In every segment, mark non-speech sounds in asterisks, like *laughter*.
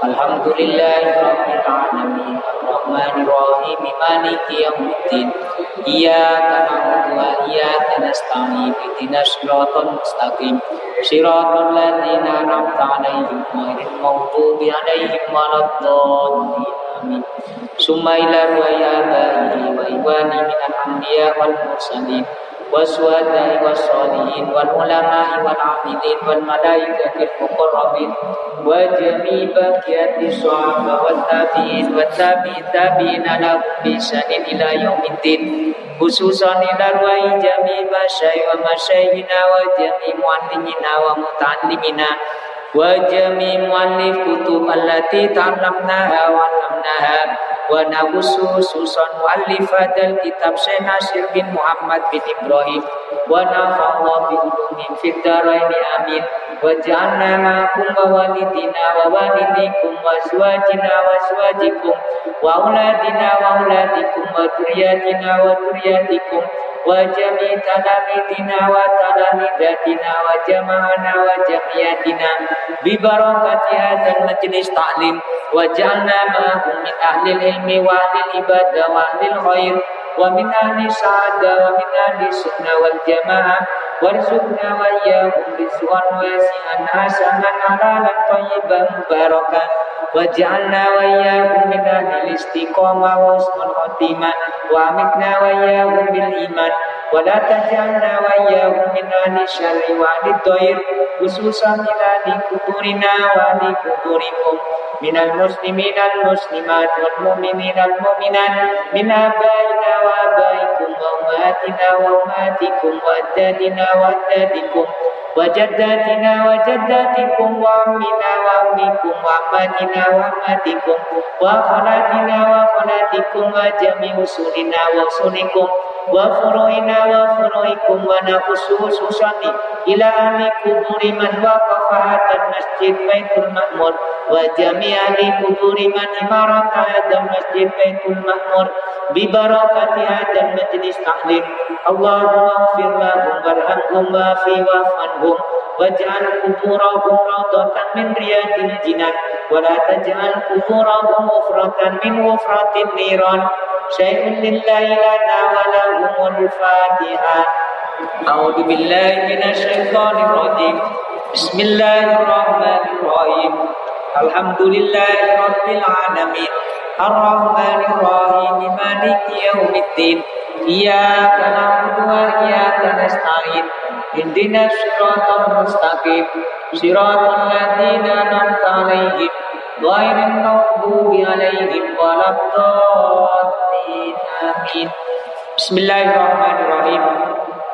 Bismillahirrahmanirrahim. Alhamdulillahi rabbil alamin. Arrahmanir rahim. Maliki yaumiddin. Iyyaka na'budu wa iyyaka nasta'in. Ihdinas siratal mustaqim. Siratal ladzina an'amta 'alaihim ghairil maghdubi 'alaihim waladdallin. Amin. Summa ila ruwayabaihi wa iwani minal anbiya wal mursalin. والشهداء والصالحين والعلماء والعابدين والملائكة المقربين وجميع بقية الصحابة والتابعين والتابعين التابعين لهم بإحسان إلى يوم الدين خصوصا إلى رواي جميع مشايخ ومشايخنا وجميع معلمنا ومتعلمنا وجميع مؤلف كتب التي تعلمناها وعلمناها wa nabusu susan mu'allifat al-kitab Syekh Nasir bin Muhammad bin Ibrahim. Wa nafa'allah bi ulumin fid daraini amin. Wa ja'alna ma'akum wa walidina wa walidikum wa azwajina wa azwajikum wa auladina wa auladikum wa duryatina wa duryatikum وجميع تلاميذنا وتلاميذاتنا وجمعنا وجمعياتنا ببركة هذا المجلس تعليم وجعلنا معهم من أهل العلم وأهل العبادة وأهل الخير ومن أهل السعادة ومن أهل السنة والجماعة وارزقنا وإياهم رزقا واسعا حسنا حلالا طيبا مباركا واجعلنا وإياهم من أهل الاستقامة وحسن الخاتمة وأمتنا وإياهم بالإيمان ولا تجعلنا وإياهم من أهل الشر وأهل الضير خصوصا إلى أهل قبورنا وأهل قبوركم من المسلمين المسلمات والمؤمنين المؤمنات من آبائنا وآبائكم وأمهاتنا وأمهاتكم وأجدادنا وأجدادكم. وجداتنا وجداتكم وعمنا وعمكم وعماتنا وعماتكم وخالاتنا وخالاتكم وجميع أصولنا وأصولكم وفروعنا وفروعكم ونخص خصوصا إلى أهل قبور من وقف هذا المسجد بيت المأمور وجميع أهل قبور من إمارة هذا المسجد بيت المأمور ببركة هذا المجلس تعليم اللهم اغفر لهم وارحمهم وافي واعف عنهم واجعل قبورهم روضة من رياض الجنان ولا تجعل قبورهم غفرة من غفرة النيران. شيء لله لنا ولهم الفاتحة. أعوذ بالله من الشيطان الرجيم. بسم الله الرحمن الرحيم. الحمد لله رب العالمين. الرحمن الرحيم مالك يوم الدين. إياك نعبد وإياك نستعين. اهدنا الصراط المستقيم صراط الذين أنعمت عليهم غير المغضوب عليهم ولا الضالين آمين بسم الله الرحمن الرحيم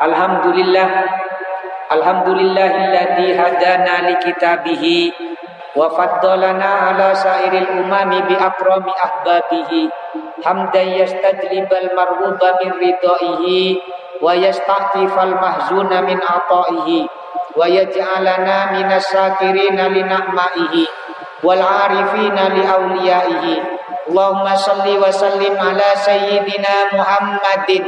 الحمد لله الحمد لله الذي هدانا لكتابه وفضلنا على سائر الأمم بأكرم أحبابه حمدا يستجلب المرغوب من رضائه wa yastaqifal mahzuna min ata'ihi. Wa yaj'alana minas sakirina li na'ma'ihi. Wal 'arifina li awliya'ihi. Allahumma salli wa sallim ala sayyidina Muhammadin.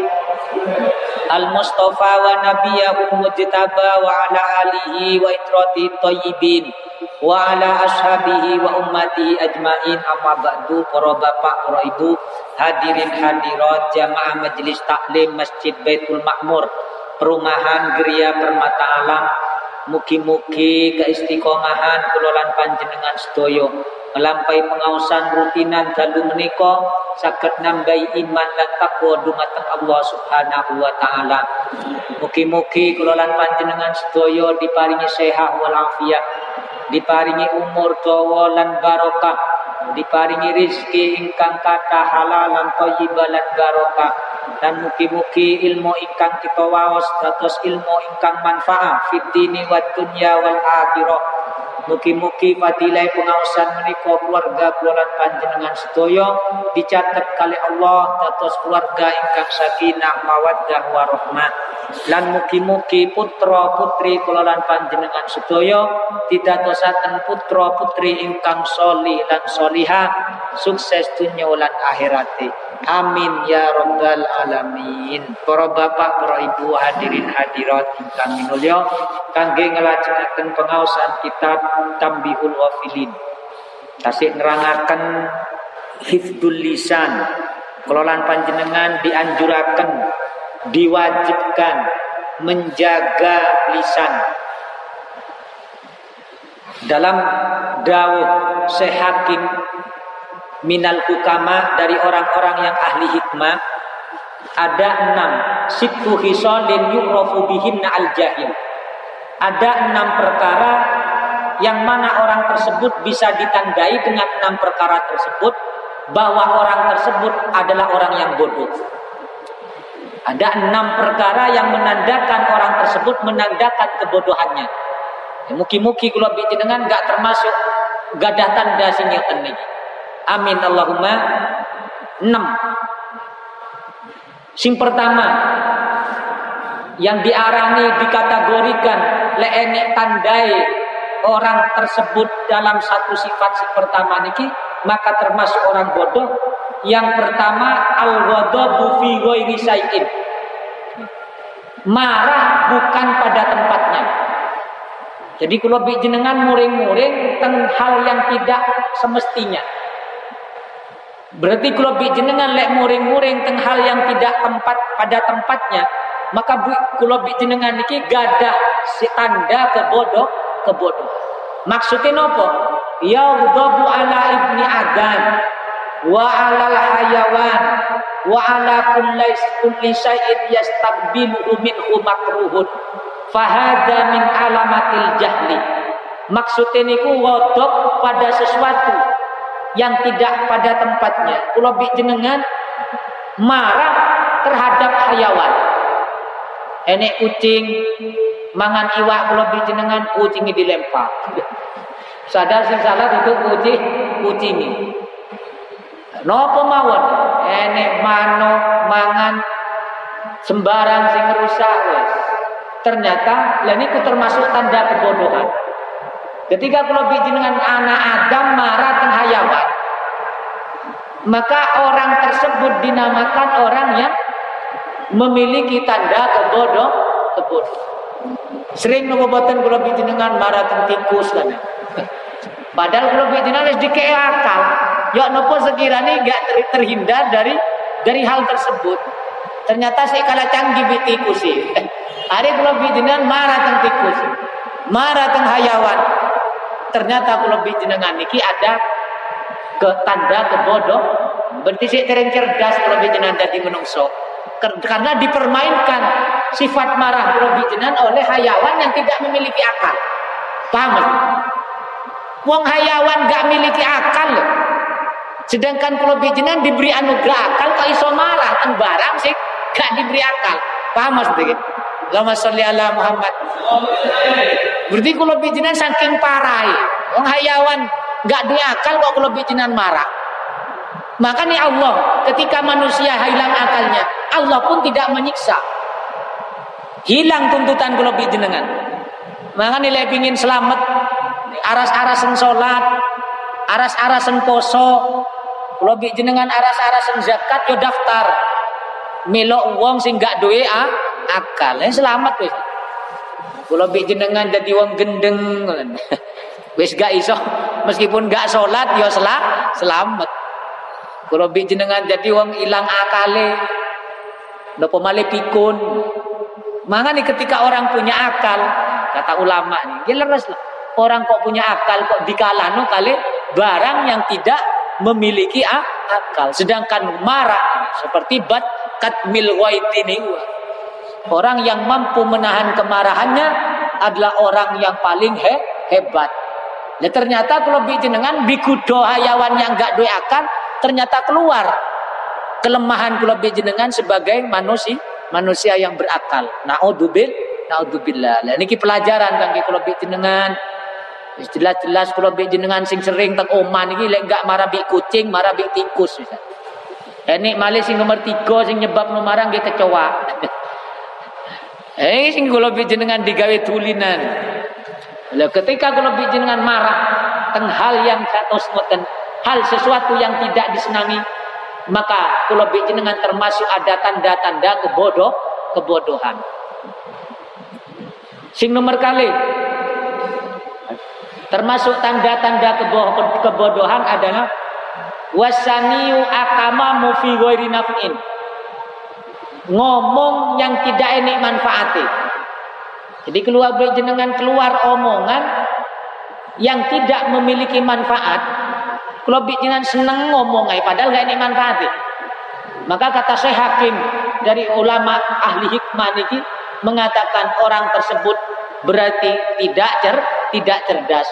Al-Mustafa wa nabiyahu mujtaba wa ala alihi wa itrati tayyibin wa ala ashabihi wa ummati ajmain. Amma ba'du para bapak para ibu hadirin hadirat jamaah majelis taklim Masjid Baitul Makmur perumahan Geria Permata Alam mugi-mugi keistiqomahan kulolan panjenengan sedoyo melampai pengawasan rutinan dalu menika saged nambahi iman lan takwa dumateng Allah Subhanahu wa taala. Mugi-mugi kulolan panjenengan sedaya diparingi sehat walafiat diparingi umur dawa lan barokah diparingi rizki ingkang kata halal lan thayyibah lan barokah. Dan mugi-mugi ilmu ingkang kita waos dados ilmu ingkang manfaat fid dini wad dunya wal akhirah Mugi-mugi fadilah pengawasan menika keluarga keluarga panjenengan sedoyo dicatat kali Allah dados keluarga ingkang sakinah mawaddah warahmah lan mugi-mugi putra putri kula panjenengan sedaya didadosaken putra putri ingkang soli lan soliha sukses dunia lan akhirate. Amin ya rabbal alamin. Para bapak para ibu hadirin hadirat ingkang minulya kangge nglajengaken pengaosan kitab Tambihul Wafilin tasik nerangaken hifdul lisan. Kelolaan panjenengan dianjuraken diwajibkan menjaga lisan. Dalam dawuh sehakim minal hukama dari orang-orang yang ahli hikmah ada enam. Situ hisolin al jahil ada enam perkara yang mana orang tersebut bisa ditandai dengan enam perkara tersebut bahwa orang tersebut adalah orang yang bodoh ada enam perkara yang menandakan orang tersebut menandakan kebodohannya. Ya, muki-muki kalau bikin dengan gak termasuk gadah tanda singatan ini. Amin Allahumma. Enam. Sing pertama yang diarani dikategorikan leenek tandai orang tersebut dalam satu sifat si pertama niki maka termasuk orang bodoh yang pertama al-ghadabu fi ghairi syai'in. Marah bukan pada tempatnya. Jadi kalau jenengan muring-muring tentang hal yang tidak semestinya. Berarti kalau jenengan lek muring-muring tentang hal yang tidak tempat pada tempatnya, maka kalau jenengan niki gadah si tanda kebodoh kebodoh. Maksudnya nopo? Ya ala ibni Adam wa alal hayawan wa ala kulli kulli syai'in yastabbilu minhu makruhun fahada min alamatil jahli maksudnya niku wadok pada sesuatu yang tidak pada tempatnya kula jenengan marah terhadap hayawan enek kucing mangan iwak kula jenengan kucingnya dilempar sadar sing salah itu kucing kucingi Nopo mawon enek mano mangan sembarang sing rusak wes. Ternyata lah niku termasuk tanda kebodohan. Ketika kalau dengan anak Adam marah teng hayawan, maka orang tersebut dinamakan orang yang memiliki tanda kebodoh kebodoh. Sering boten kula dengan marah teng tikus kan. Padahal kalau dengan harus dikei akal. Ya nopo sekiranya gak terhindar dari dari hal tersebut. Ternyata saya kalah canggih tikus sih. Hari kalau dengan marah tentang tikus, marah hayawan. Ternyata kalau dengan niki ada ke tanda kebodoh. Berarti saya tereng kalau jenengan jadi menungso. Karena dipermainkan sifat marah jenengan oleh hayawan yang tidak memiliki akal. Paham? Wong hayawan gak memiliki akal Sedangkan bijinan diberi anugerah akal kok iso marah teng barang sih gak diberi akal. Paham maksudnya? Lama sholli ala Muhammad. Berarti kalau bijinan saking parah. Wong hayawan gak duwe akal kok kalau bijinan marah. Maka nih Allah ketika manusia hilang akalnya, Allah pun tidak menyiksa. Hilang tuntutan kalau jenengan. Maka nilai pingin selamat aras-arasan sholat, aras-arasan poso, kalau jenengan aras-arasan zakat yo daftar. Melok uang sing gak duwe ah, akal. Eh, selamat wis. Kalau jenengan jadi uang gendeng. *laughs* wis gak iso meskipun gak sholat yo selamat. Kalau jenengan jadi uang hilang akale. Nopo male pikun. nih ketika orang punya akal, kata ulama nih, dia leres lah. Orang kok punya akal kok dikalano kali barang yang tidak memiliki akal. Sedangkan marah seperti bat katmil waitini Orang yang mampu menahan kemarahannya adalah orang yang paling he, hebat. Nah, ternyata kalau jenengan bikudo hayawan yang gak dua akal ternyata keluar kelemahan kalau jenengan sebagai manusia manusia yang berakal. Naudzubil, naudzubillah. Nah, ini pelajaran kan kalau jenengan Jelas-jelas bik jenengan sing sering teng oman iki lek enggak marah bik kucing, marah bik tikus. Ini malih sing nomor tiga sing nyebab marah nggih kecoa. *laughs* eh sing kula jenengan digawe tulinan. Lah ketika kula jenengan marah teng hal yang ngoten, hal sesuatu yang tidak disenangi, maka kula jenengan termasuk ada tanda-tanda kebodoh kebodohan. Sing nomor kali Termasuk tanda-tanda kebodohan adalah wasaniu akama mufi ghairi naf'in. Ngomong yang tidak enak manfaati. Jadi keluar jenengan keluar omongan yang tidak memiliki manfaat. Kalau jenengan seneng ngomong ay, padahal gak enak manfaati. Maka kata saya hakim dari ulama ahli hikmah niki mengatakan orang tersebut berarti tidak cer tidak cerdas.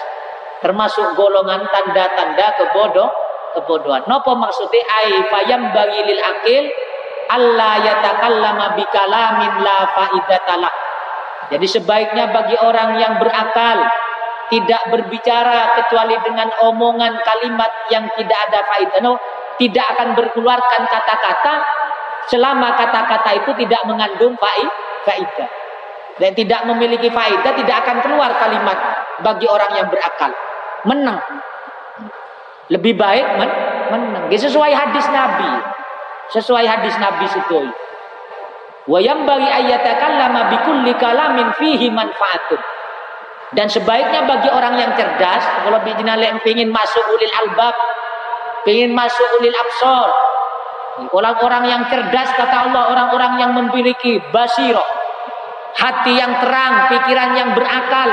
Termasuk golongan tanda-tanda kebodoh kebodohan. Nopo maksudnya? Ai fayam bagi lil akil Allah yatakallama bikalamin la faidatalah. Jadi sebaiknya bagi orang yang berakal tidak berbicara kecuali dengan omongan kalimat yang tidak ada faidah no, tidak akan berkeluarkan kata-kata selama kata-kata itu tidak mengandung faidah dan tidak memiliki faedah tidak akan keluar kalimat bagi orang yang berakal. Menang. Lebih baik men menang. Sesuai hadis Nabi. Sesuai hadis Nabi itu wa bagi ayatakallama bikulli kalamin fihi manfaatun dan sebaiknya bagi orang yang cerdas kalau bijinale ingin masuk ulil albab ingin masuk ulil absor orang-orang yang cerdas kata Allah orang-orang yang memiliki basirah hati yang terang, pikiran yang berakal.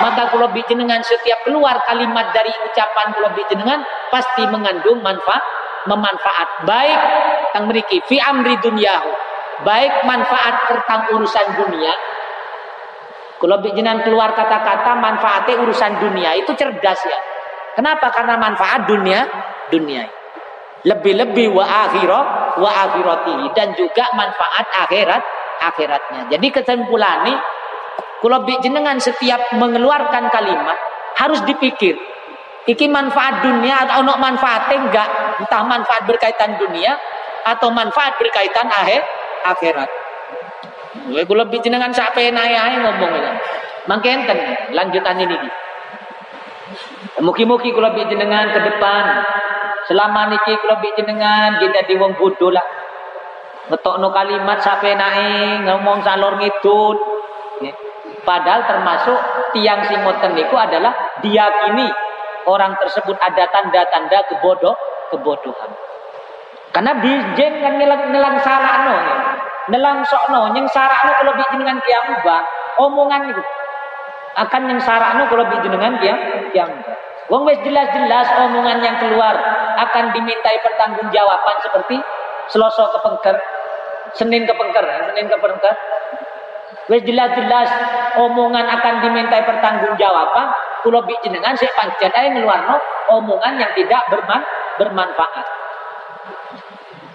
Maka kalau jenengan setiap keluar kalimat dari ucapan kalau jenengan pasti mengandung manfaat, memanfaat baik tang meriki fi amri dunyahu. Baik manfaat tentang urusan dunia. Kalau jenengan keluar kata-kata manfaatnya urusan dunia itu cerdas ya. Kenapa? Karena manfaat dunia dunia. Lebih-lebih wa akhirat wa akhiratihi dan juga manfaat akhirat akhiratnya. Jadi kesimpulan ini, kalau jenengan setiap mengeluarkan kalimat harus dipikir. Iki manfaat dunia atau ono manfaatnya enggak? Entah manfaat berkaitan dunia atau manfaat berkaitan akhir akhirat. Gue kalau jenengan sampai naik ngomong ini. Mungkin lanjutan ini. Muki-muki kalau jenengan ke depan selama niki kalau jenengan kita di wong bodoh lah no kalimat sampai naik ngomong salur ngidul padahal termasuk tiang singoten itu adalah diyakini orang tersebut ada tanda-tanda kebodoh kebodohan karena jeng kan nelang nelang sarano ya. Nelang sokno yang sarano kalau bikin dengan kiamba omongan itu akan yang sarano kalau bikin dengan kiamba Wong wes jelas-jelas omongan yang keluar akan dimintai pertanggungjawaban seperti selosok kepengker Senin ke Pengker, Senin ke Pengker. Wes jelas-jelas omongan akan dimintai pertanggungjawaban. Kulo bi jenengan saya pancen ae ngeluarno omongan yang tidak berman bermanfaat.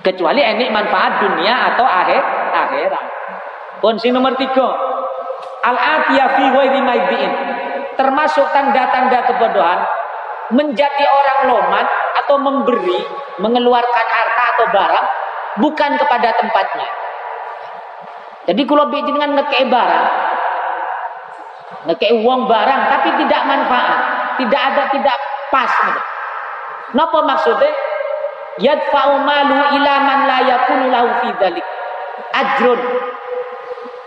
Kecuali ini manfaat dunia atau akhir akhirat. Kunci nomor tiga. Al-atiyah fi. Termasuk tanda-tanda kebodohan menjadi orang loman atau memberi, mengeluarkan harta atau barang bukan kepada tempatnya. Jadi kalau dengan ngekei barang, ngekei uang barang, tapi tidak manfaat, tidak ada, tidak pas. Napa maksudnya? Yadfa'u malu ila man la yakunu lahu fi dzalik. Ajrun.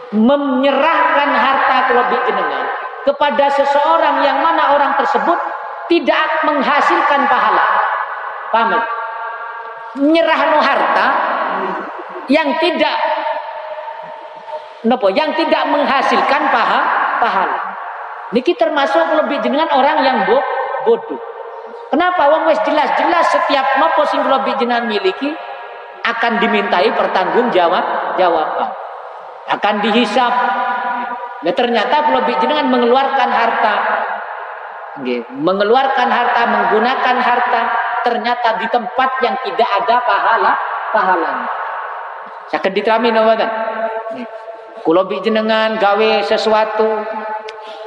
Menyerahkan harta kalau jenengan kepada seseorang yang mana orang tersebut tidak menghasilkan pahala. Paham? Nyerah no harta yang tidak nopo yang tidak menghasilkan paha pahala. Niki termasuk lebih jenengan orang yang bo, bodoh. Kenapa? Wong wes jelas-jelas setiap nopo sing lebih jenengan miliki akan dimintai pertanggung jawab jawaban. Akan dihisap. Nah, ternyata lebih jenengan mengeluarkan harta. mengeluarkan harta, menggunakan harta ternyata di tempat yang tidak ada pahala pahalanya. Sakit diterami mboten? Kula jenengan gawe sesuatu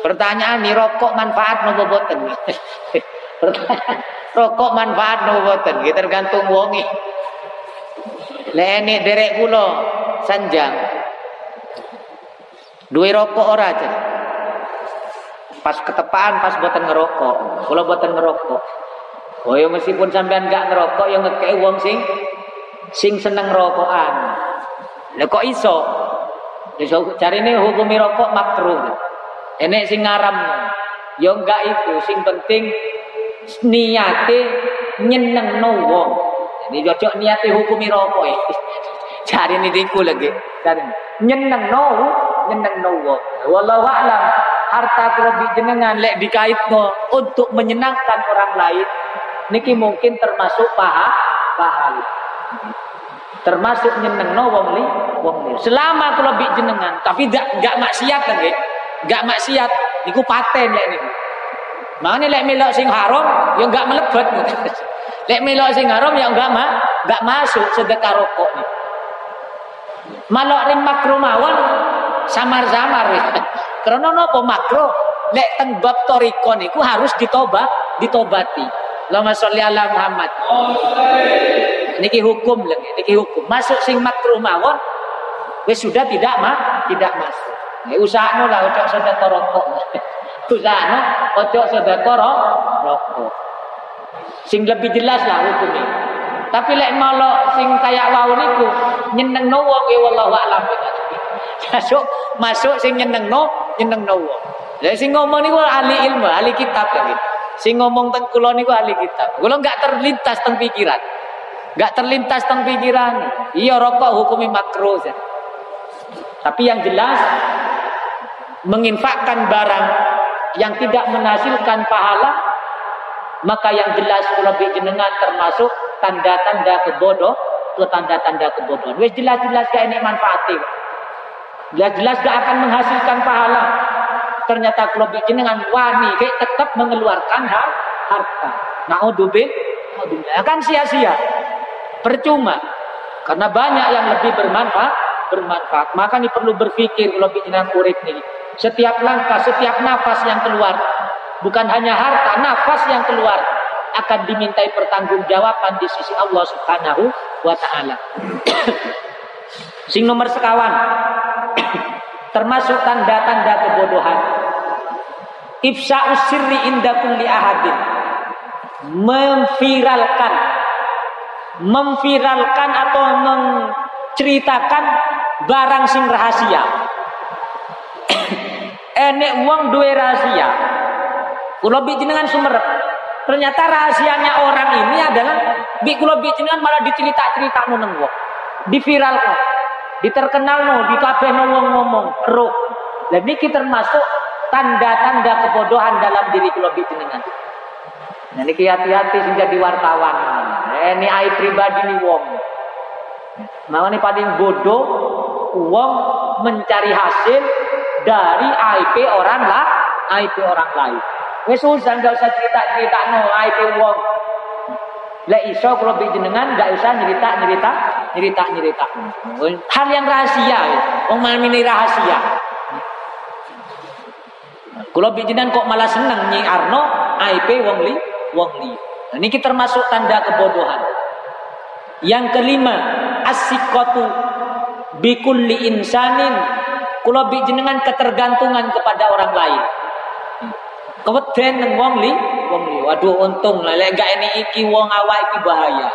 Pertanyaan nih rokok manfaat nopo boten? *laughs* *laughs* rokok manfaat boten? Kita tergantung wongi. Lene derek pulo sanjang. Dua rokok ora aja. Pas ketepaan pas boten ngerokok. Kalau boten ngerokok. Oh ya meskipun sampean gak ngerokok yang ngekei wong sing sing seneng rokokan. Lah kok iso? Iso ini hukumi rokok makruh. Enek sing ngaram. Ya enggak itu, sing penting niate nyeneng no wong. Ini cocok niate hukumi rokok ya. *laughs* Cari ini diku lagi. Cari nyeneng no, nyeneng no wong. Wallahu a'lam. Harta lebih jenengan lek dikait no untuk menyenangkan orang lain. Niki mungkin termasuk paha pahala. Termasuk nyeneng no wong li, wong li. Selama lebih jenengan, tapi gak gak maksiat kan gak maksiat niku paten lek niku Mana lek melok sing haram ya gak melebet. *laughs* Lek melok sing haram ya gak ma gak masuk sedekah rokok nih malok ring makro mawon samar-samar. *laughs* Karena nopo makro lek teng bab toriko niku harus ditobat ditobati. Allahumma sholli ala Muhammad. Niki hukum lagi niki hukum. Masuk sing makro mawon wis sudah tidak mah tidak masuk. Ya usahno lah ojo sedekah rokok. *laughs* usahno ojo sedekah rokok. Sing lebih jelas lah hukumnya. Tapi lek malo sing kayak wau niku nyenengno wong ya wallahu alam. Masuk masuk sing nyenengno nyenengno wong. Lah sing ngomong niku ahli ilmu, ahli kitab kan gitu. Sing ngomong teng kula niku ahli kitab. Kula enggak terlintas teng pikiran. Enggak terlintas teng pikiran. Iya rokok hukumi makruh. Tapi yang jelas menginfakkan barang yang tidak menghasilkan pahala maka yang jelas lebih jenengan termasuk tanda-tanda kebodoh ke tanda-tanda kebodohan. Wes jelas-jelas gak ini manfaatnya. Jelas-jelas gak akan menghasilkan pahala. Ternyata lebih jenengan wani kayak tetap mengeluarkan harta. Naudzubil, naudzubillah. Akan sia-sia. Percuma. Karena banyak yang lebih bermanfaat, bermanfaat. Maka ini perlu berpikir lebih jenengan urip nih. Setiap langkah, setiap nafas yang keluar, bukan hanya harta, nafas yang keluar akan dimintai pertanggungjawaban di sisi Allah Subhanahu wa taala. Sing nomor sekawan termasuk tanda-tanda kebodohan. Ifsa'us sirri inda kulli ahadin. Memviralkan memviralkan atau menceritakan barang sing rahasia enek uang dua rahasia. Kulo jenengan sumerep. Ternyata rahasianya orang ini adalah bi kulo jenengan malah dicerita-cerita nang wong. Di kabeh no wong ngomong, roh. Dan ini termasuk tanda-tanda kebodohan dalam diri kulo jenengan. Nah, ini hati-hati sing jadi wartawan. Ini aib pribadi nih wong. Mau nih paling bodoh, uang mencari hasil dari IP orang lah, IP orang lain. Wes susah nggak usah cerita-cerita no IP wong. Lah iso kalau jenengan nggak usah cerita cerita cerita cerita. Hal yang rahasia, wong ini rahasia. Kalau jenengan kok malah seneng nyi Arno IP wong li wong li. Nah, ini termasuk tanda kebodohan. Yang kelima, asikotu bikulli insanin Kula bi jenengan ketergantungan kepada orang lain. Keweden nang wong li, wong li. Waduh untung lah ini iki wong awak iki bahaya.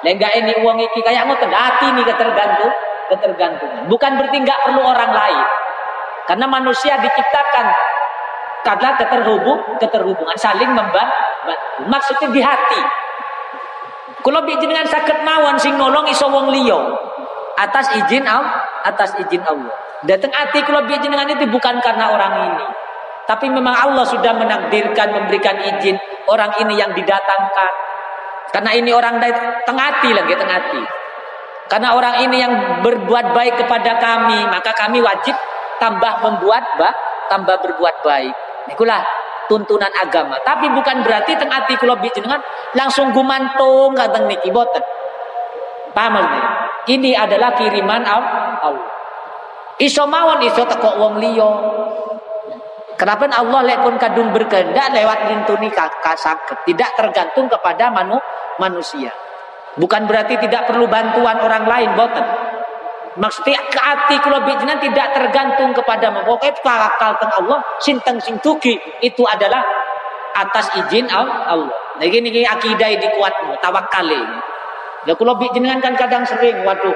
Lek ini wong iki kayak ngoten hati nih ketergantung, ketergantungan. Bukan berarti gak perlu orang lain. Karena manusia diciptakan karena keterhubung, keterhubungan saling membantu. Maksudnya di hati. Kalau jenengan sakit mawon sing nolong iso wong liya atas izin Allah, atas izin Allah. Datang hati biar jenengan itu bukan karena orang ini. Tapi memang Allah sudah menakdirkan memberikan izin orang ini yang didatangkan. Karena ini orang tengati lagi tengati. Karena orang ini yang berbuat baik kepada kami, maka kami wajib tambah membuat bah, tambah berbuat baik. Itulah tuntunan agama. Tapi bukan berarti tengati kalau jenengan langsung gumantung kateng niki boten. Paham Ini adalah kiriman Allah. Iso mawon iso teko wong liya. Kenapa Allah lekun kadung berkehendak lewat lintuni kasak tidak tergantung kepada manu, manusia. Bukan berarti tidak perlu bantuan orang lain, boten. Maksudnya ke hati kalau bijinan tidak tergantung kepada pokoknya tawakal teng Allah, sinteng sing tuki itu adalah atas izin Allah. Nah ini, ini akidah dikuatmu, tawakal ini. Ya kalau bijinan kan kadang sering, waduh,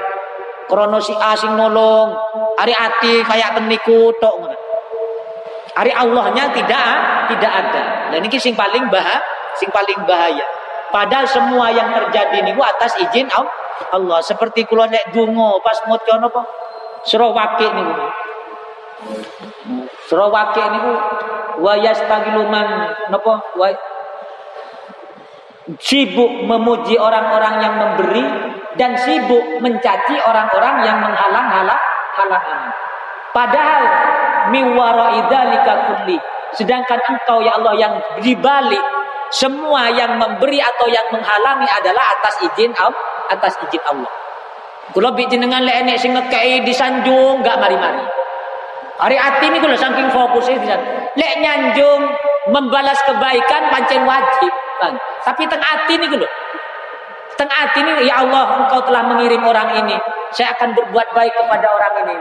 krono si asing nolong, hari hati kayak teniku tok. Hari Allahnya tidak tidak ada. Dan ini sing paling bahaya, sing paling bahaya. Padahal semua yang terjadi ini atas izin Allah. Seperti kula nek dungo pas mut kono apa? Surah Waqi niku. Surah Waqi niku wa sibuk memuji orang-orang yang memberi dan sibuk mencaci orang-orang yang menghalang-halang halangan. Padahal miwara idzalika kulli. Sedangkan engkau ya Allah yang dibalik semua yang memberi atau yang menghalangi adalah atas izin atas izin Allah. Kalau bikin dengan lek sing ngekei disanjung gak mari-mari. Hari hati ini kalau saking fokus itu lek nyanjung membalas kebaikan pancen wajib kan. Tapi tengah hati ini kalau tengah hati ini ya Allah engkau telah mengirim orang ini. Saya akan berbuat baik kepada orang ini.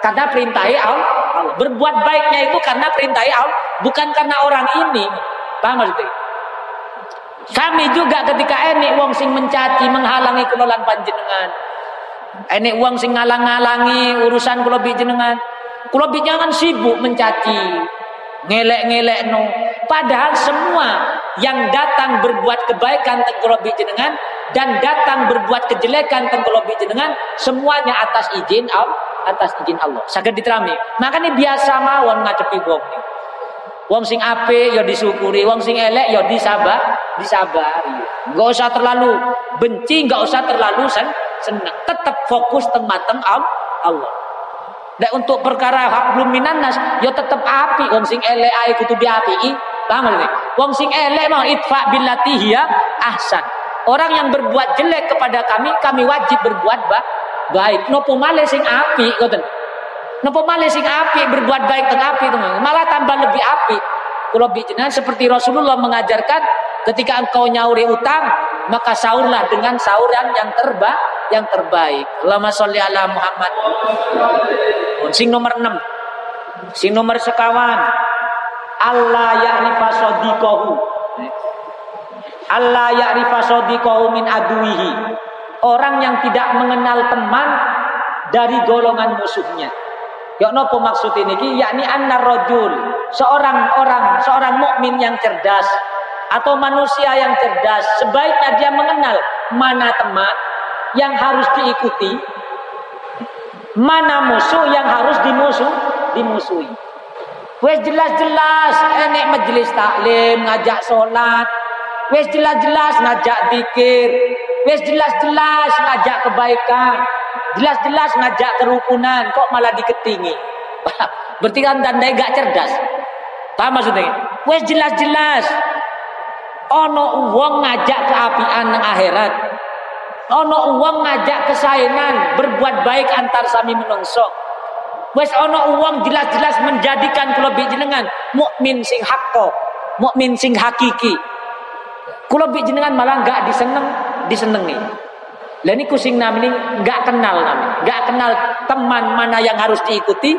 Karena perintahi Allah. Berbuat baiknya itu karena perintahi Allah, bukan karena orang ini. Paham maksudnya? Kami juga ketika enek wong sing mencaci, menghalangi kelolaan panjenengan. Enek wong sing ngalang-ngalangi urusan kula jenengan. Kula jangan sibuk mencaci, ngelek-ngelek no. Padahal semua yang datang berbuat kebaikan teng kula jenengan dan datang berbuat kejelekan teng kula jenengan semuanya atas izin Allah atas izin Allah. Saged diterami. Makanya biasa mawon ngacepi wong. Wong sing ape ya disyukuri, wong sing elek ya disabar, disabari. Enggak usah terlalu benci, enggak usah terlalu sen senang. Tetap fokus teng mateng Allah. Dan untuk perkara hak belum minanas, ya tetap api. Wong sing elek ae kudu diapi. Paham ini? Wong sing elek mau itfa billati hiya ahsan. Orang yang berbuat jelek kepada kami, kami wajib berbuat baik baik. Nopo male sing api ngoten? Nopo male sing api berbuat baik teng teman malah tambah lebih api kalau bijinan seperti Rasulullah mengajarkan ketika engkau nyauri utang maka sahurlah dengan sauran yang terba yang terbaik. Lama sholli ala Muhammad. Sing nomor 6 sing nomor sekawan Allah ya'rifa sadiqahu Allah ya'rifa sadiqahu min aduihi orang yang tidak mengenal teman dari golongan musuhnya. Ya nopo maksud ini yakni annar rajul, seorang orang, seorang mukmin yang cerdas atau manusia yang cerdas sebaiknya dia mengenal mana teman yang harus diikuti, mana musuh yang harus dimusuh, dimusuhi. Wes jelas-jelas enek majelis taklim, ngajak sholat, wes jelas-jelas ngajak dikir, Wes jelas-jelas ngajak kebaikan, jelas-jelas ngajak kerukunan, kok malah diketingi. *laughs* Berarti kan tandai gak cerdas. Paham maksudnya? Wes jelas-jelas ono uang ngajak keapian akhirat. Ono uang ngajak kesayangan, berbuat baik antar sami menungso. Wes ono uang jelas-jelas menjadikan kula jenengan mukmin sing hakko, mukmin sing hakiki. Kula jenengan malah gak diseneng disenengi. Lah ini kusing ini nggak kenal nami, nggak kenal teman mana yang harus diikuti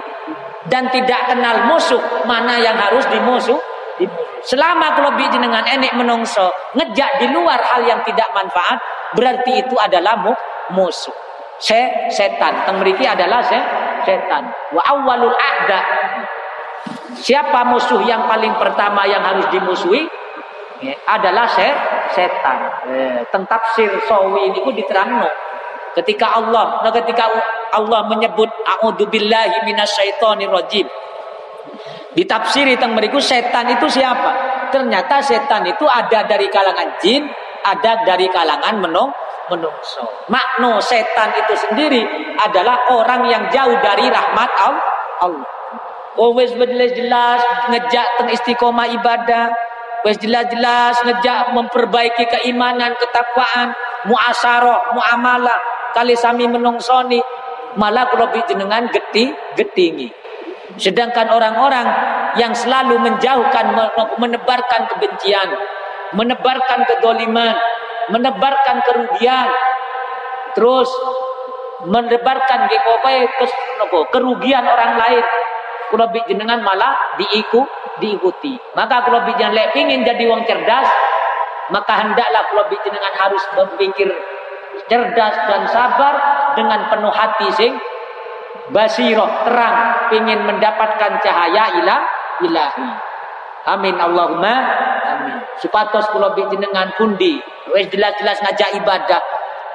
dan tidak kenal musuh mana yang harus dimusuh. Selama kalau jenengan enek menungso ngejak di luar hal yang tidak manfaat, berarti itu adalah musuh. Se setan. Teng mriki adalah se setan. Wa awalul a'da. Siapa musuh yang paling pertama yang harus dimusuhi? Ya, adalah se setan. Eh, tentang tafsir sawi ini ku diterangno. Ketika Allah, nah ketika Allah menyebut a'udzubillahi minasyaitonir rajim. Ditafsiri tentang mereka setan itu siapa? Ternyata setan itu ada dari kalangan jin, ada dari kalangan menung menungso. Makno setan itu sendiri adalah orang yang jauh dari rahmat Allah. Oh wes jelas ngejak teng istiqomah ibadah, Wes jelas-jelas ngejak memperbaiki keimanan, ketakwaan, muasaroh, muamalah. Kali sami menungsoni malah kalau jenengan geti getingi. Sedangkan orang-orang yang selalu menjauhkan, menebarkan kebencian, menebarkan kedoliman, menebarkan kerugian, terus menebarkan kerugian orang lain. Kalau jenengan malah diiku, diikuti. Maka kalau jenengan lek pingin jadi wong cerdas, maka hendaklah kalau jenengan harus berpikir cerdas dan sabar dengan penuh hati sing basiroh terang ingin mendapatkan cahaya ilah ilahi amin Allahumma amin. Supatos kula jenengan pundi? Wis jelas-jelas ngajak ibadah.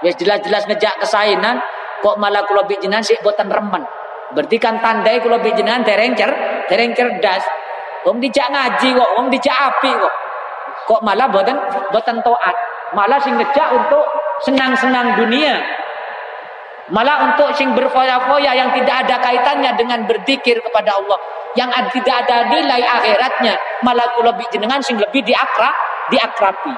Wis jelas-jelas ngajak kesainan kok malah kula jenengan sik boten remen? Berarti kan tandai kula jenengan dereng cer dereng cerdas. Wong dijak ngaji kok wong dijak api kok. Kok malah boten boten taat? Malah sing ngejak untuk senang-senang dunia. Malah untuk sing berfoya-foya yang tidak ada kaitannya dengan berzikir kepada Allah, yang tidak ada nilai akhiratnya, malah kalau lebih jenengan sing lebih diakra, diakrapi.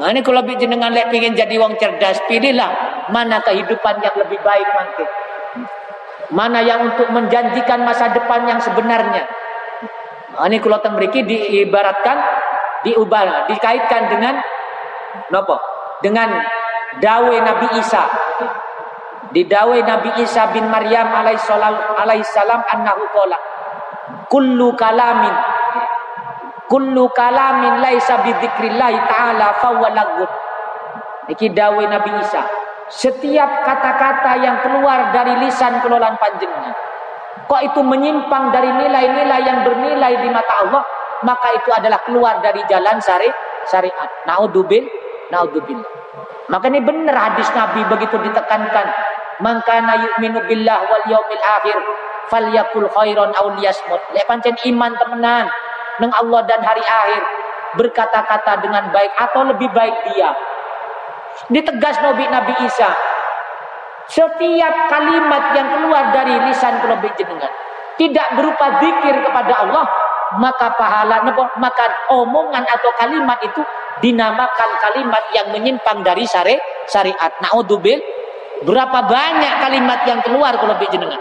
Ini kalau lebih jenengan lek ingin jadi wong cerdas, pilihlah mana kehidupan yang lebih baik nanti. Mana yang untuk menjanjikan masa depan yang sebenarnya. Nah, ini kalau tembriki diibaratkan, diubah, dikaitkan dengan nopo? Dengan dawe Nabi Isa Didawai Nabi Isa bin Maryam alaihissalam annahu qala kullu kalamin. Kullu kalamin laisa bi dzikrillah taala fawalagut iki dawai Nabi Isa. Setiap kata-kata yang keluar dari lisan kelolaan panjenengan kok itu menyimpang dari nilai-nilai yang bernilai di mata Allah maka itu adalah keluar dari jalan syari syariat. Naudzubil naudzubillah maka ini benar hadis Nabi begitu ditekankan. Man kana yu'minu billah wal yaumil akhir falyakul khairan aw liyasmut. Lek pancen iman temenan nang Allah dan hari akhir. Berkata-kata dengan baik atau lebih baik dia. Ditegas Nabi Nabi Isa. Setiap kalimat yang keluar dari lisan kula jenengan tidak berupa zikir kepada Allah maka pahala maka omongan atau kalimat itu dinamakan kalimat yang menyimpang dari syari syariat. Naudzubil. Berapa banyak kalimat yang keluar kalau jenengan?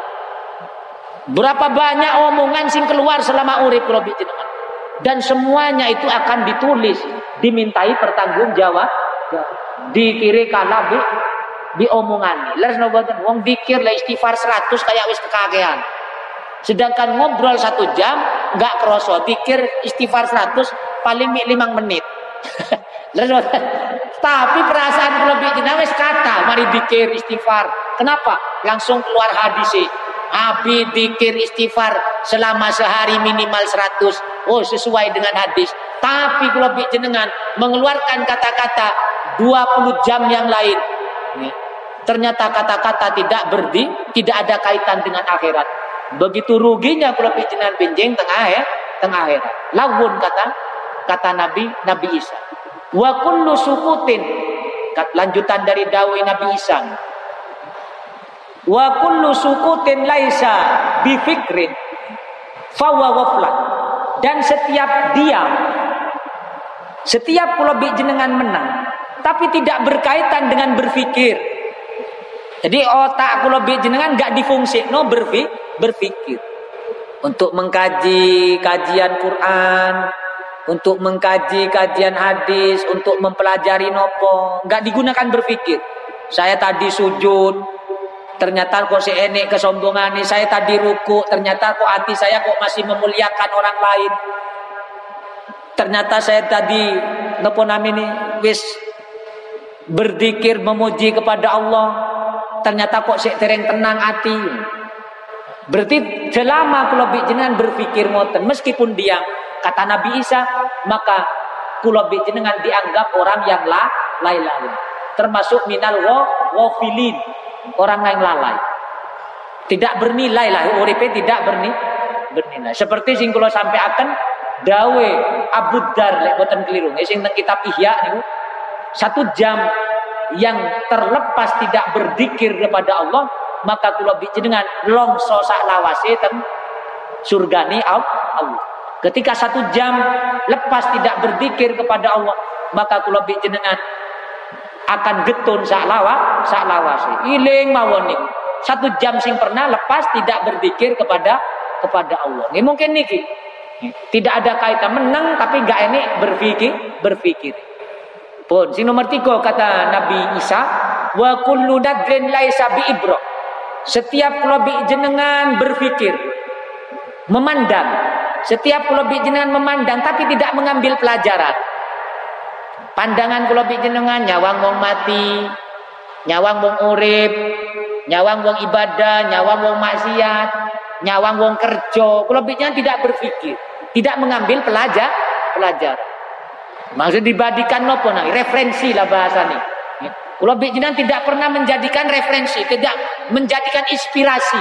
Berapa banyak omongan sing keluar selama urip kalau jenengan? Dan semuanya itu akan ditulis, dimintai pertanggung jawab, dikiri kala bi di omongan. Leres wong dikir lah istighfar 100 kayak wis kekagean. Sedangkan ngobrol satu jam nggak kroso, dikir istighfar 100 paling 5 menit. *laughs* Tapi perasaan lebih dinamis kata, mari dikir istighfar. Kenapa? Langsung keluar hadis Abi dikir istighfar selama sehari minimal 100. Oh, sesuai dengan hadis. Tapi kalau jenengan mengeluarkan kata-kata 20 jam yang lain. Ternyata kata-kata tidak berdi, tidak ada kaitan dengan akhirat. Begitu ruginya kalau jenengan benjeng tengah ya, tengah akhirat. Lawun kata kata Nabi Nabi Isa. Wa kullu sukutin lanjutan dari dawai Nabi Isa. Wa kullu sukutin laisa bi fikrin fawa waflat. Dan setiap diam setiap pulau jenengan menang tapi tidak berkaitan dengan berpikir. Jadi otak pulau jenengan gak difungsi no berpikir untuk mengkaji kajian Quran, untuk mengkaji kajian hadis, untuk mempelajari nopo, nggak digunakan berpikir. Saya tadi sujud, ternyata kok si enek kesombongan ini, saya tadi ruku, ternyata kok hati saya kok masih memuliakan orang lain. Ternyata saya tadi nopo namini wis berdikir memuji kepada Allah, ternyata kok si tereng tenang hati. Berarti selama kalau jenengan berpikir ngoten meskipun dia kata Nabi Isa maka kula jenengan dianggap orang yang la lalai termasuk minal wo wofilin orang yang lalai. Tidak bernilai lah uripe tidak berni bernilai. Seperti sing kula sampai akan dawe Abu Dar lek boten keliru. Sing teng kitab Ihya niku. Satu jam yang terlepas tidak berzikir kepada Allah maka kula jenengan longso sak lawase teng surgani Allah. Ketika satu jam lepas tidak berzikir kepada Allah, maka kula jenengan akan getun sak lawa, sak lawase. Iling mawon Satu jam sing pernah lepas tidak berzikir kepada kepada Allah. Ini mungkin niki. Tidak ada kaitan menang tapi enggak ini berpikir berpikir. Pun si nomor tiga kata Nabi Isa wa kullu nadrin laisa bi ibro. Setiap lobi jenengan berpikir memandang. Setiap lobi jenengan memandang tapi tidak mengambil pelajaran. Pandangan lobi jenengan nyawang wong mati, nyawang wong urip, nyawang wong ibadah, nyawang wong maksiat, nyawang wong kerja. Kalau bicara tidak berpikir, tidak mengambil pelajar, pelajar. Maksud dibadikan nopo nah, referensi lah bahasa nih. Kalau bicara tidak pernah menjadikan referensi, tidak menjadikan inspirasi.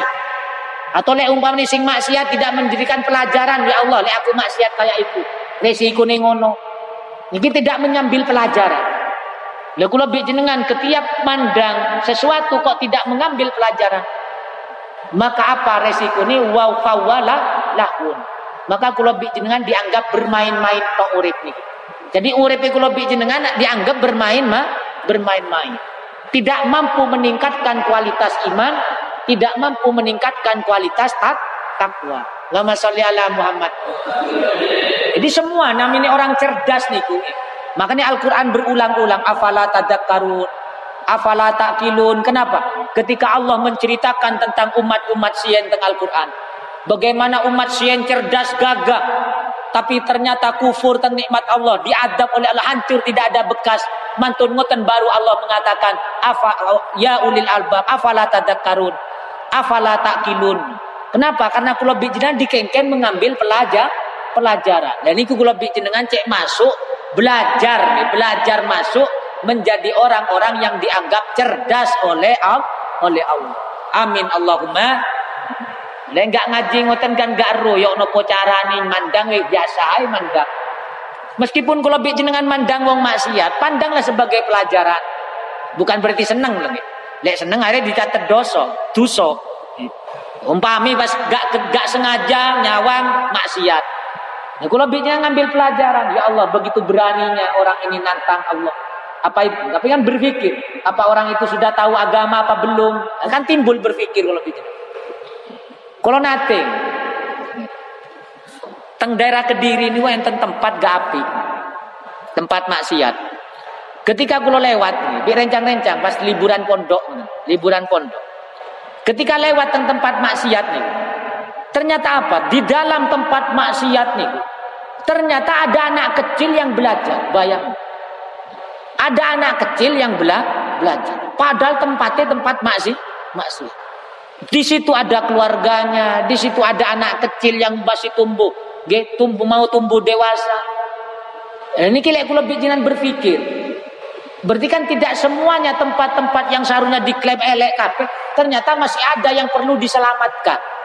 Atau lek umpamanya sing maksiat tidak menjadikan pelajaran ya Allah, lek aku maksiat kayak itu. Resiko ngono. Ini tidak mengambil pelajaran. Lah kula jenengan ketiap mandang sesuatu kok tidak mengambil pelajaran. Maka apa resiko ini wow fawala lahun. Maka kula jenengan dianggap bermain-main tok urip niki. Jadi urip kula jenengan dianggap bermain ma bermain-main. Tidak mampu meningkatkan kualitas iman, tidak mampu meningkatkan kualitas tak takwa. Lama sholli ala Muhammad. Jadi semua namanya orang cerdas niku. Makanya Al-Quran berulang-ulang. Afala tadakkarun. Afala takilun. Kenapa? Ketika Allah menceritakan tentang umat-umat sien tentang Al-Quran. Bagaimana umat sien cerdas gagah. Tapi ternyata kufur dan nikmat Allah. Diadab oleh Allah. Hancur tidak ada bekas. Mantun ngoten baru Allah mengatakan. Afa, ya ulil albab. Afala tadakkarun. Afala takilun. Kenapa? Karena kalau bijinan dikengken mengambil pelajar pelajaran. Dan ini kula jenengan cek masuk belajar nih, belajar masuk menjadi orang-orang yang dianggap cerdas oleh oleh Allah. Amin Allahumma. Lah enggak ngaji ngoten kan enggak ro yo nopo carane mandang we biasa ae mandang. Meskipun kalau bi jenengan mandang wong maksiat, pandanglah sebagai pelajaran. Bukan berarti seneng lho. Lek seneng akhirnya dicatat dosa, dosa. Umpami pas gak gak sengaja nyawang maksiat. Nah, kalau ngambil pelajaran, ya Allah begitu beraninya orang ini nantang Allah. Apa? Tapi kan berpikir, apa orang itu sudah tahu agama apa belum? Kan timbul berpikir kalau bicara. Kalau nate, teng daerah kediri ini yang tempat gak api, tempat maksiat. Ketika kulo lewat, di rencang-rencang pas liburan pondok, liburan pondok. Ketika lewat tempat maksiat nih, Ternyata apa? Di dalam tempat maksiat nih, ternyata ada anak kecil yang belajar. Bayang. Ada anak kecil yang bela belajar. Padahal tempatnya tempat maksiat. maksiat. Di situ ada keluarganya, di situ ada anak kecil yang masih tumbuh, tumbuh mau tumbuh dewasa. Ini kira aku lebih jangan berpikir. Berarti kan tidak semuanya tempat-tempat yang seharusnya diklaim elek kape, ternyata masih ada yang perlu diselamatkan.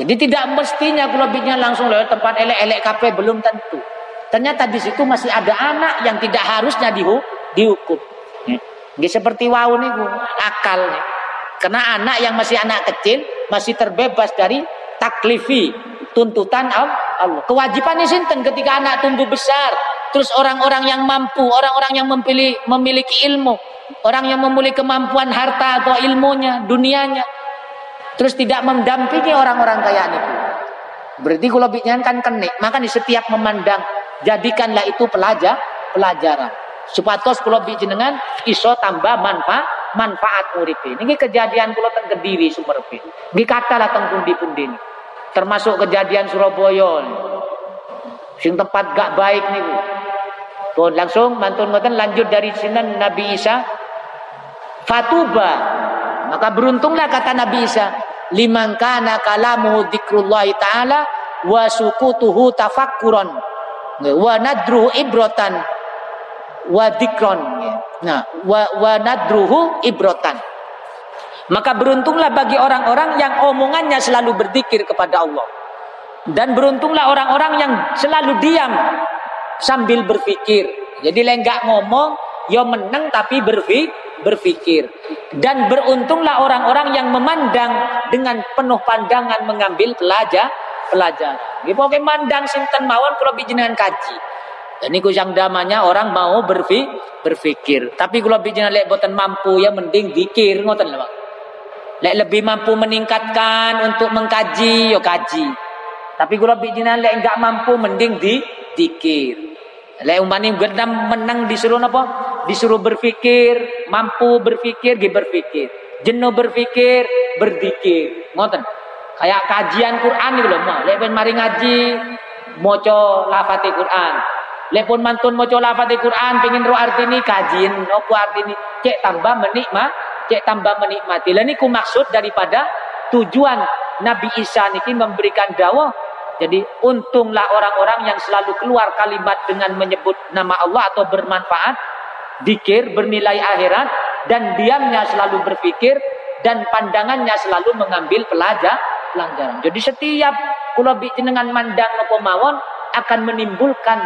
Jadi tidak mestinya lebihnya langsung lewat tempat elek-elek kafe belum tentu. Ternyata di situ masih ada anak yang tidak harusnya dihu dihukum. Ini seperti wow nih akal. Karena anak yang masih anak kecil masih terbebas dari taklifi tuntutan Allah. Kewajiban sinten ketika anak tumbuh besar, terus orang-orang yang mampu, orang-orang yang memiliki, memiliki ilmu, orang yang memiliki kemampuan harta atau ilmunya, dunianya, terus tidak mendampingi orang-orang kaya itu. Berarti kalau bicara kan kenik, maka di setiap memandang jadikanlah itu pelajar pelajaran. Supatos kalau jenengan iso tambah manfaat manfaat murid ini. kejadian kalau teng Kediri Sumerpin. Ini kata lah teng pundi-pundi Termasuk kejadian Surabaya. Sing tempat gak baik nih. Tuh langsung mantun ngoten lanjut dari sini Nabi Isa. Fatuba. Maka beruntunglah kata Nabi Isa. Liman kana kalamu dzikrullah taala wa sukutuhu tafakkuran. Wa nadruhu ibrotan wa dzikron. Nah wa, wa nadruhu ibrotan maka beruntunglah bagi orang-orang yang omongannya selalu berzikir kepada Allah. Dan beruntunglah orang-orang yang selalu diam sambil berpikir jadi lenggak ngomong yo menang tapi berpikir berpikir dan beruntunglah orang-orang yang memandang dengan penuh pandangan mengambil pelajar pelajar. Ini pokoknya mandang sinten mawon kalau bijinan kaji. Dan ini yang damanya orang mau berpikir, berpikir. Tapi kalau bijinan lek boten mampu ya mending dikir ngoten lho. Lek lebih mampu meningkatkan untuk mengkaji, yo kaji. Tapi kalau bijinan lek enggak mampu mending di dikir. Lek umpani gendam menang disuruh apa? Disuruh berpikir, mampu berpikir, ge berpikir. Jenuh berpikir, berdikir. Ngoten. Kayak kajian Quran iki lho, lek ben mari ngaji maca lafate Quran. Lek pun mantun maca lafate Quran pengin ro artini kajin opo artini cek tambah menikmat cek tambah menikmati. Lah niku maksud daripada tujuan Nabi Isa niki memberikan dakwah. Jadi untunglah orang-orang yang selalu keluar kalimat dengan menyebut nama Allah atau bermanfaat, dikir, bernilai akhirat dan diamnya selalu berpikir dan pandangannya selalu mengambil pelajar pelajaran. Jadi setiap kula jenengan mandang nopo mawon akan menimbulkan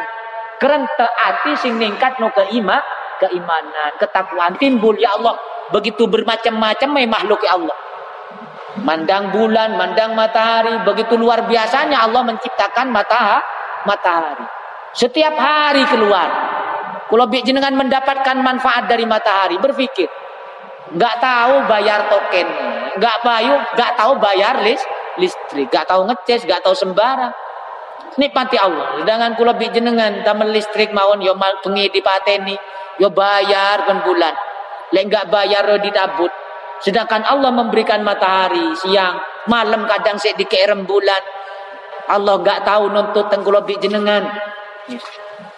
kerente hati sing ningkat no keima, keimanan, ketakwaan timbul ya Allah begitu bermacam-macam makhluk ya Allah. Mandang bulan, mandang matahari, begitu luar biasanya Allah menciptakan matahari. matahari. Setiap hari keluar. Kalau jenengan mendapatkan manfaat dari matahari, berpikir. Gak tahu bayar token, gak bayu, gak tahu bayar list, listrik, gak tahu ngeces, gak tahu sembarang. Nikmati Allah. Sedangkan kula jenengan taman listrik mawon yo mal bengi dipateni, yo bayar kan bulan. Lek enggak bayar ditabut. Sedangkan Allah memberikan matahari siang, malam kadang sik dike rembulan. Allah enggak tahu nuntut tengkulo jenengan.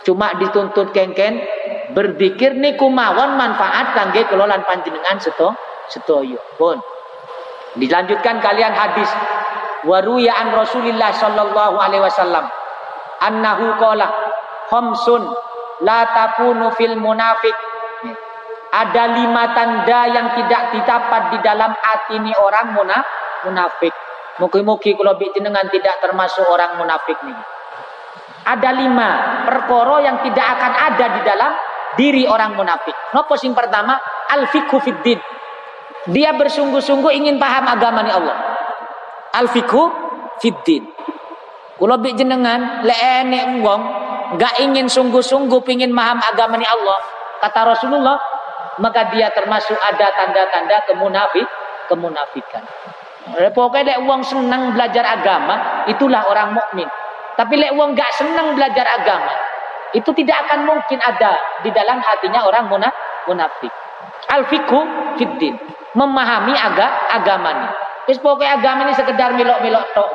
Cuma dituntut kengken berzikir niku mawon manfaat kangge kelolaan panjenengan seto setoyo. Pun. Dilanjutkan kalian hadis waruya an Rasulillah sallallahu alaihi wasallam annahu qala khamsun la takunu fil munafiq ada lima tanda yang tidak didapat di dalam hati ini orang munafik. Mugi-mugi kalau jenengan tidak termasuk orang munafik nih. Ada lima perkara yang tidak akan ada di dalam diri orang munafik. Nopo sing pertama al fikhu fiddin. Dia bersungguh-sungguh ingin paham agama ni Allah. Al fikhu fiddin. Kalau jenengan le enek wong gak ingin sungguh-sungguh ingin paham agama ni Allah. Kata Rasulullah, maka dia termasuk ada tanda-tanda kemunafik kemunafikan. Pokoknya lek uang senang belajar agama, itulah orang mukmin. Tapi lek uang gak senang belajar agama, itu tidak akan mungkin ada di dalam hatinya orang munafik. Al fikhu fiddin, memahami aga agama ini. Wis pokoknya agama ini sekedar milok-milok tok.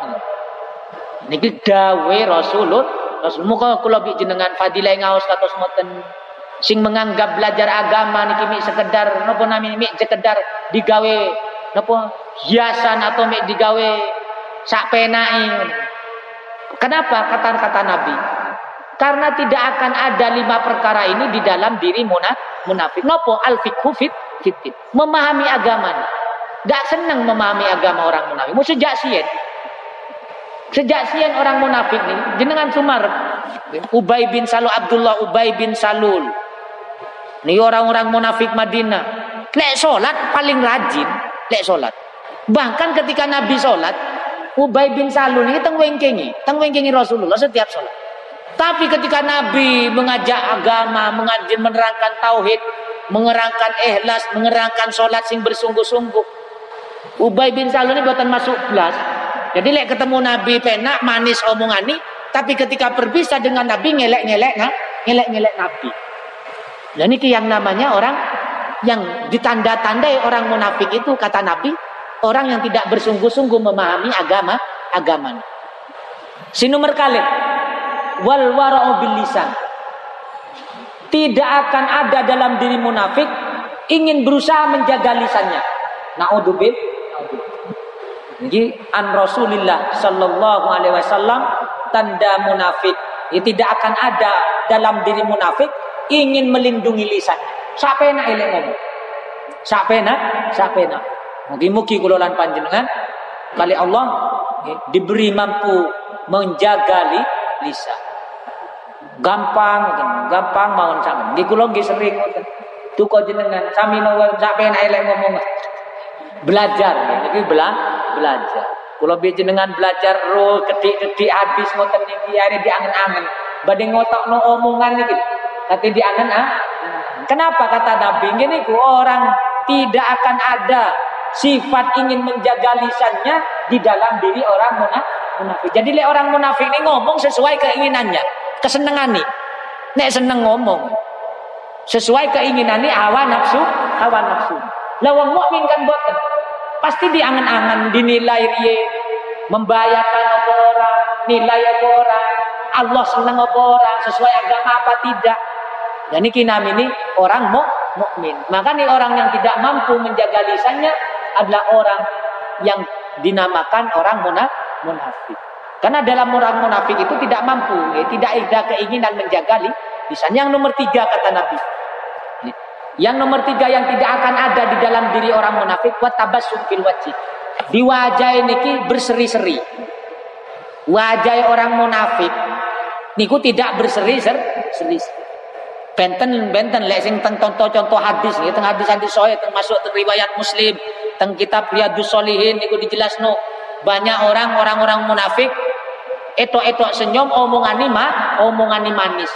Niki dawe Rasulullah, Rasul muka kula jenengan fadilah ngaos katos moten sing menganggap belajar agama niki mi sekedar napa nami mi sekedar digawe napa hiasan atau mi digawe sak penai. Kenapa kata-kata Nabi? Karena tidak akan ada lima perkara ini di dalam diri munafik. Nopo al fikhu fit fitin. Memahami agama. Gak senang memahami agama orang munafik. Mau sejak sien. Sejak sien orang munafik nih, jenengan sumar. Ubay bin Salul Abdullah Ubay bin Salul ini orang-orang munafik Madinah. Lek sholat paling rajin. Lek sholat. Bahkan ketika Nabi sholat. Ubay bin Salul ini tengwengkengi. Tengwengkengi Rasulullah setiap sholat. Tapi ketika Nabi mengajak agama, mengajak menerangkan tauhid, mengerangkan ikhlas, mengerangkan sholat sing bersungguh-sungguh. Ubay bin Salul ini buatan masuk kelas. Jadi lek ketemu Nabi penak manis omongan tapi ketika berpisah dengan Nabi ngelek-ngelek, ngelek-ngelek Nabi. Dan ini yang namanya orang yang ditanda-tandai orang munafik itu kata Nabi orang yang tidak bersungguh-sungguh memahami agama agama. Sinumer kali wal lisan. Tidak akan ada dalam diri munafik ingin berusaha menjaga lisannya. Naudzubil. Jadi an Rasulillah sallallahu alaihi wasallam tanda munafik. Ya, tidak akan ada dalam diri munafik ingin melindungi lisan. Siapa nak elek ngomong? Siapa nak? Mugi-mugi lan panjenengan kali Allah ya, diberi mampu menjaga li, lisan. Gampang, gampang mau sama. Di kula sering ngoten. Tuko jenengan sami nawar sampai nak elek ngomong. Belajar, ini bela, belajar. Kalau jenengan belajar roh ketik-ketik habis ngoten niki ada diangen-angen. Badhe ngotokno omongan niki. Kata di angan ah. Kenapa kata Nabi? Gini ku orang tidak akan ada sifat ingin menjaga lisannya di dalam diri orang munafik. Jadi le orang munafik ini ngomong sesuai keinginannya, kesenangan nih. Nek seneng ngomong sesuai keinginan nih hawa nafsu, hawa nafsu. Lawang mukmin kan boten. Pasti diangan-angan dinilai rie membahayakan orang, nilai orang, Allah senang orang, sesuai agama apa tidak. Dan ini kinam ini orang mukmin. Maka nih orang yang tidak mampu menjaga lisannya adalah orang yang dinamakan orang munafik. Karena dalam orang munafik itu tidak mampu, ya, tidak ada keinginan menjaga lisan. Yang nomor tiga kata Nabi. Yang nomor tiga yang tidak akan ada di dalam diri orang munafik, wa tabassum fil wajib. Di wajah ini berseri-seri. Wajah orang munafik niku tidak berseri-seri. Benten benten lek sing teng contoh-contoh hadis nggih teng hadis-hadis sahih termasuk teng riwayat Muslim, teng kitab Riyadhus Shalihin niku dijelasno banyak orang orang-orang munafik etok-etok senyum omongan mah omongan manis.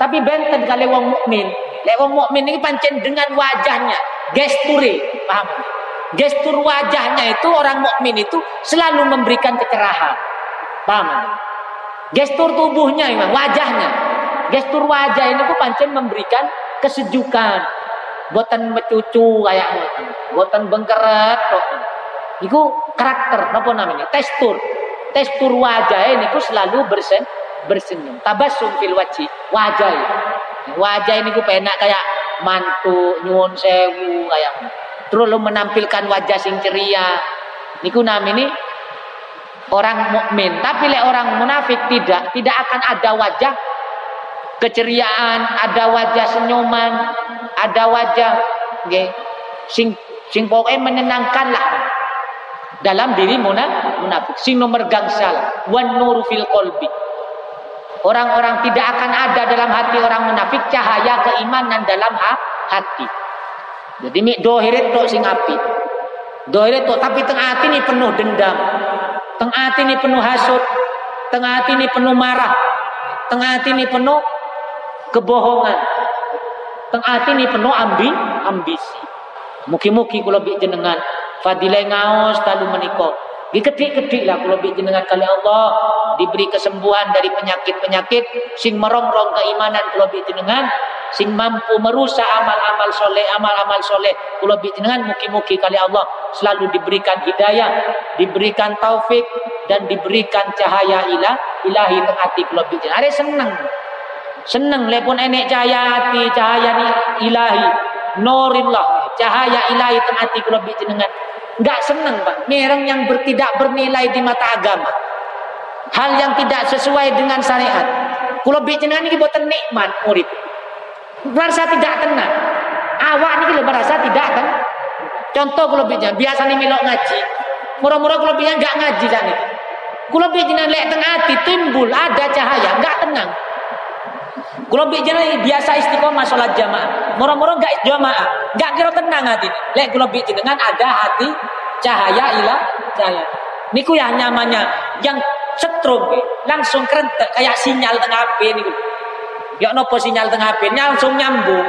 Tapi benten kali wong mukmin. Lek wong mukmin ini pancen dengan wajahnya, gesture, paham? Gestur wajahnya itu orang mukmin itu selalu memberikan kecerahan. Paham? Gestur tubuhnya, wajahnya. Gestur wajah ini tuh pancen memberikan kesejukan. Boten mecucu kayak boten bengkeret kok. Iku karakter apa namanya? Tekstur. Tekstur wajah ini tuh selalu bersen bersenyum. Tabassum fil wajhi, wajah. Wajah ini ku penak kayak mantu nyuwun sewu kayak terus lu menampilkan wajah sing ceria niku ini orang mukmin. Tapi le orang munafik tidak tidak akan ada wajah keceriaan ada wajah senyuman ada wajah okay, sing sing pokoknya menyenangkan lah. Dalam diri munafik. Sing nomor gangsal wan nuru fil kolbi orang-orang tidak akan ada dalam hati orang munafik cahaya keimanan dalam hati. Jadi mik dohirit tok sing api. Dohirit tok tapi tengah hati ini penuh dendam. Tengah hati ini penuh hasut. Tengah hati ini penuh marah. Tengah hati ini penuh kebohongan. Tengah hati ini penuh ambi, ambisi. Muki-muki kula bi jenengan fadilah ngaos talu menikah. Diketik-ketik lah kalau jenengan kali Allah diberi kesembuhan dari penyakit-penyakit sing merongrong keimanan kalau jenengan sing mampu merusak amal-amal soleh, amal-amal soleh. Kulo jenengan muki-muki kali Allah selalu diberikan hidayah, diberikan taufik dan diberikan cahaya ilah ilahi teng hati kulo jenengan. Are seneng. Seneng lepun enek cahaya hati, cahaya ilahi, nurillah, cahaya ilahi teng hati kulo jenengan. Enggak seneng, Pak. Mereng yang bertidak bernilai di mata agama. Hal yang tidak sesuai dengan syariat. Kulo jenengan ini buat nikmat murid merasa tidak tenang. Awak ini kalau merasa tidak kan contoh kalau bijan biasa nih milok ngaji. Murah-murah kalau bijan nggak ngaji jadi kalau bijan lek tengah hati timbul ada cahaya nggak tenang. Kalau bijan biasa istiqomah sholat jamaah. Murah-murah nggak jamaah nggak kira tenang hati lek kalau bijan dengan ada hati cahaya ilah cahaya. Niku yang nyamannya yang setrum langsung kerentek kayak sinyal tengah api niku Ya nopo sinyal tengah HP langsung nyambung.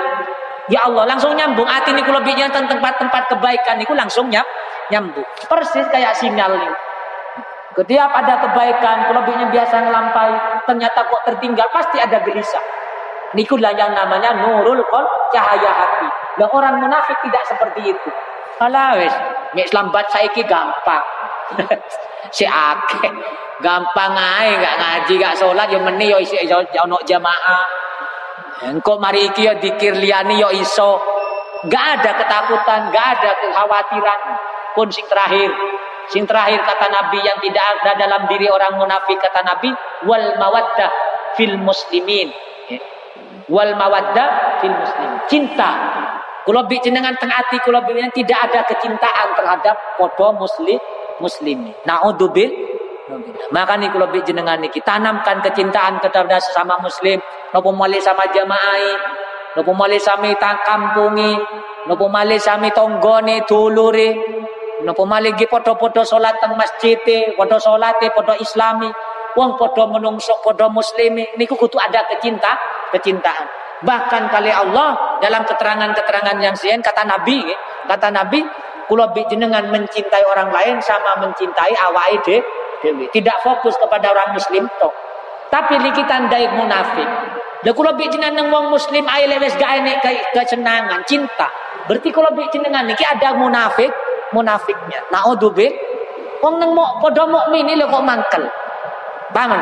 Ya Allah langsung nyambung. Hati ini kalau bicara tentang tempat-tempat kebaikan itu langsung nyam, nyambung. Persis kayak sinyal ini. Ketika ada kebaikan, kalau biasa ngelampai, ternyata kok tertinggal, pasti ada gelisah. Nikulah yang namanya nurul kol cahaya hati. Dan orang munafik tidak seperti itu. Alah wis, mek lambat saiki gampang. *laughs* si akeh. Gampang ae gak ngaji gak salat yo meni yo isi ono jamaah. Engko mari iki yo dikir liyane yo iso. Gak ada ketakutan, gak ada kekhawatiran. Pun sing terakhir, sing terakhir kata Nabi yang tidak ada dalam diri orang munafik kata Nabi wal mawaddah fil muslimin. Wal mawaddah fil muslimin. Cinta Kulo jenengan tengah hati kulo tidak ada kecintaan terhadap podo muslim muslim. Naudzubil maka nih kalau jenengan niki tanamkan kecintaan kepada sesama muslim, nopo mali sama jamaah, nopo mali sami kampungi, nopo mali sami tonggone dulure, nopo mali gi podo-podo salat teng masjid, podo salat, podo islami, wong podo menungso podo muslimi, niku kudu ada kecinta, kecintaan. Bahkan kali Allah dalam keterangan-keterangan yang sien kata Nabi, kata Nabi, kula jenengan mencintai orang lain sama mencintai awake dewi. Tidak fokus kepada orang muslim toh. Tapi li kita ndai munafik. Lah kula bi jenengan wong muslim ae lewes gak enek kesenangan, cinta. Berarti kula bi jenengan niki ada munafik, munafiknya. Naudzubillah. Wong nang mau padha mukmin lho kok mangkel. Paham?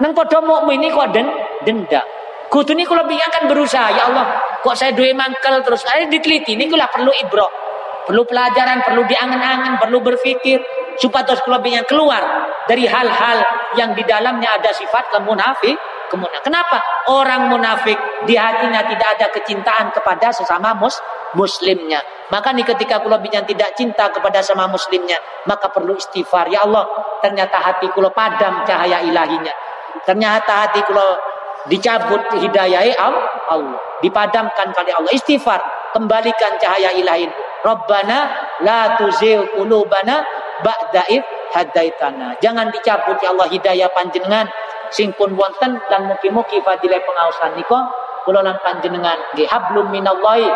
Nang padha mukmin kok den denda. Kudune kula bi akan berusaha ya Allah, kok saya duwe mangkel terus ae diteliti niku lah perlu ibrah. Perlu pelajaran, perlu diangen-angen, perlu berpikir supaya kelebihan keluar dari hal-hal yang di dalamnya ada sifat kemunafik. Kemunafik. Kenapa? Orang munafik di hatinya tidak ada kecintaan kepada sesama mus muslimnya. Maka nih ketika kelebihan tidak cinta kepada sama muslimnya, maka perlu istighfar. Ya Allah, ternyata hati kulo padam cahaya ilahinya. Ternyata hati kulo dicabut hidayah Allah. Dipadamkan kali Allah. Istighfar, kembalikan cahaya ilahi. Rabbana la tuzil qulubana ba'da id hadaitana. Jangan dicabut ya Allah hidayah panjenengan. Sing pun wonten dan mugi-mugi fadilah pengawasan niko kula lan panjenengan nggih hablum minallahi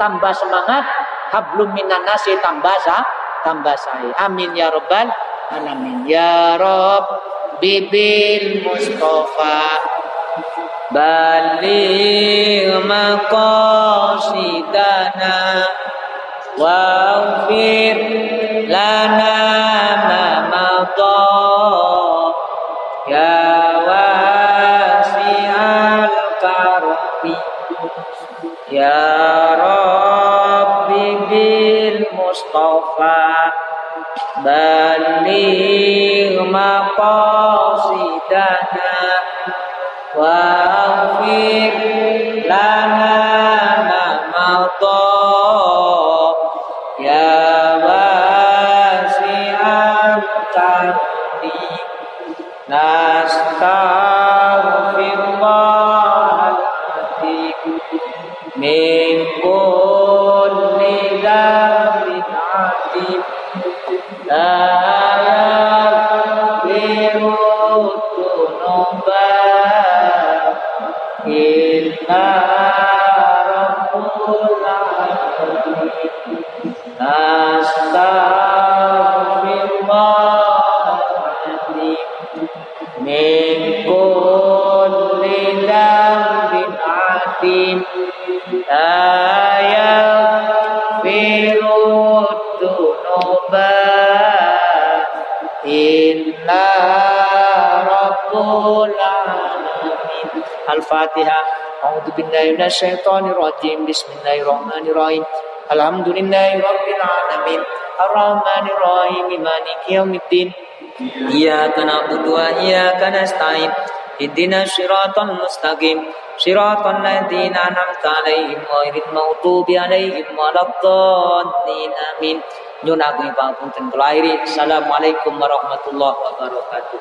tambah semangat. Hablum minan nasi tambah sa tambah sae. Amin ya rabbal alamin. Ya rob bibil mustafa baligh maqasidana واغفر لنا ما مضى بالله من الشيطان الرجيم. بسم الله الرحمن الرحيم. الحمد لله رب العالمين. الرحمن الرحيم. مالك يوم الدين. إياك نعبد وإياك نستعين. اهدنا الصراط المستقيم. صراط الذين أنعمت عليهم غير المغضوب عليهم ولا الضالين. آمين. nyun agung ibang punten kelairi assalamualaikum warahmatullahi wabarakatuh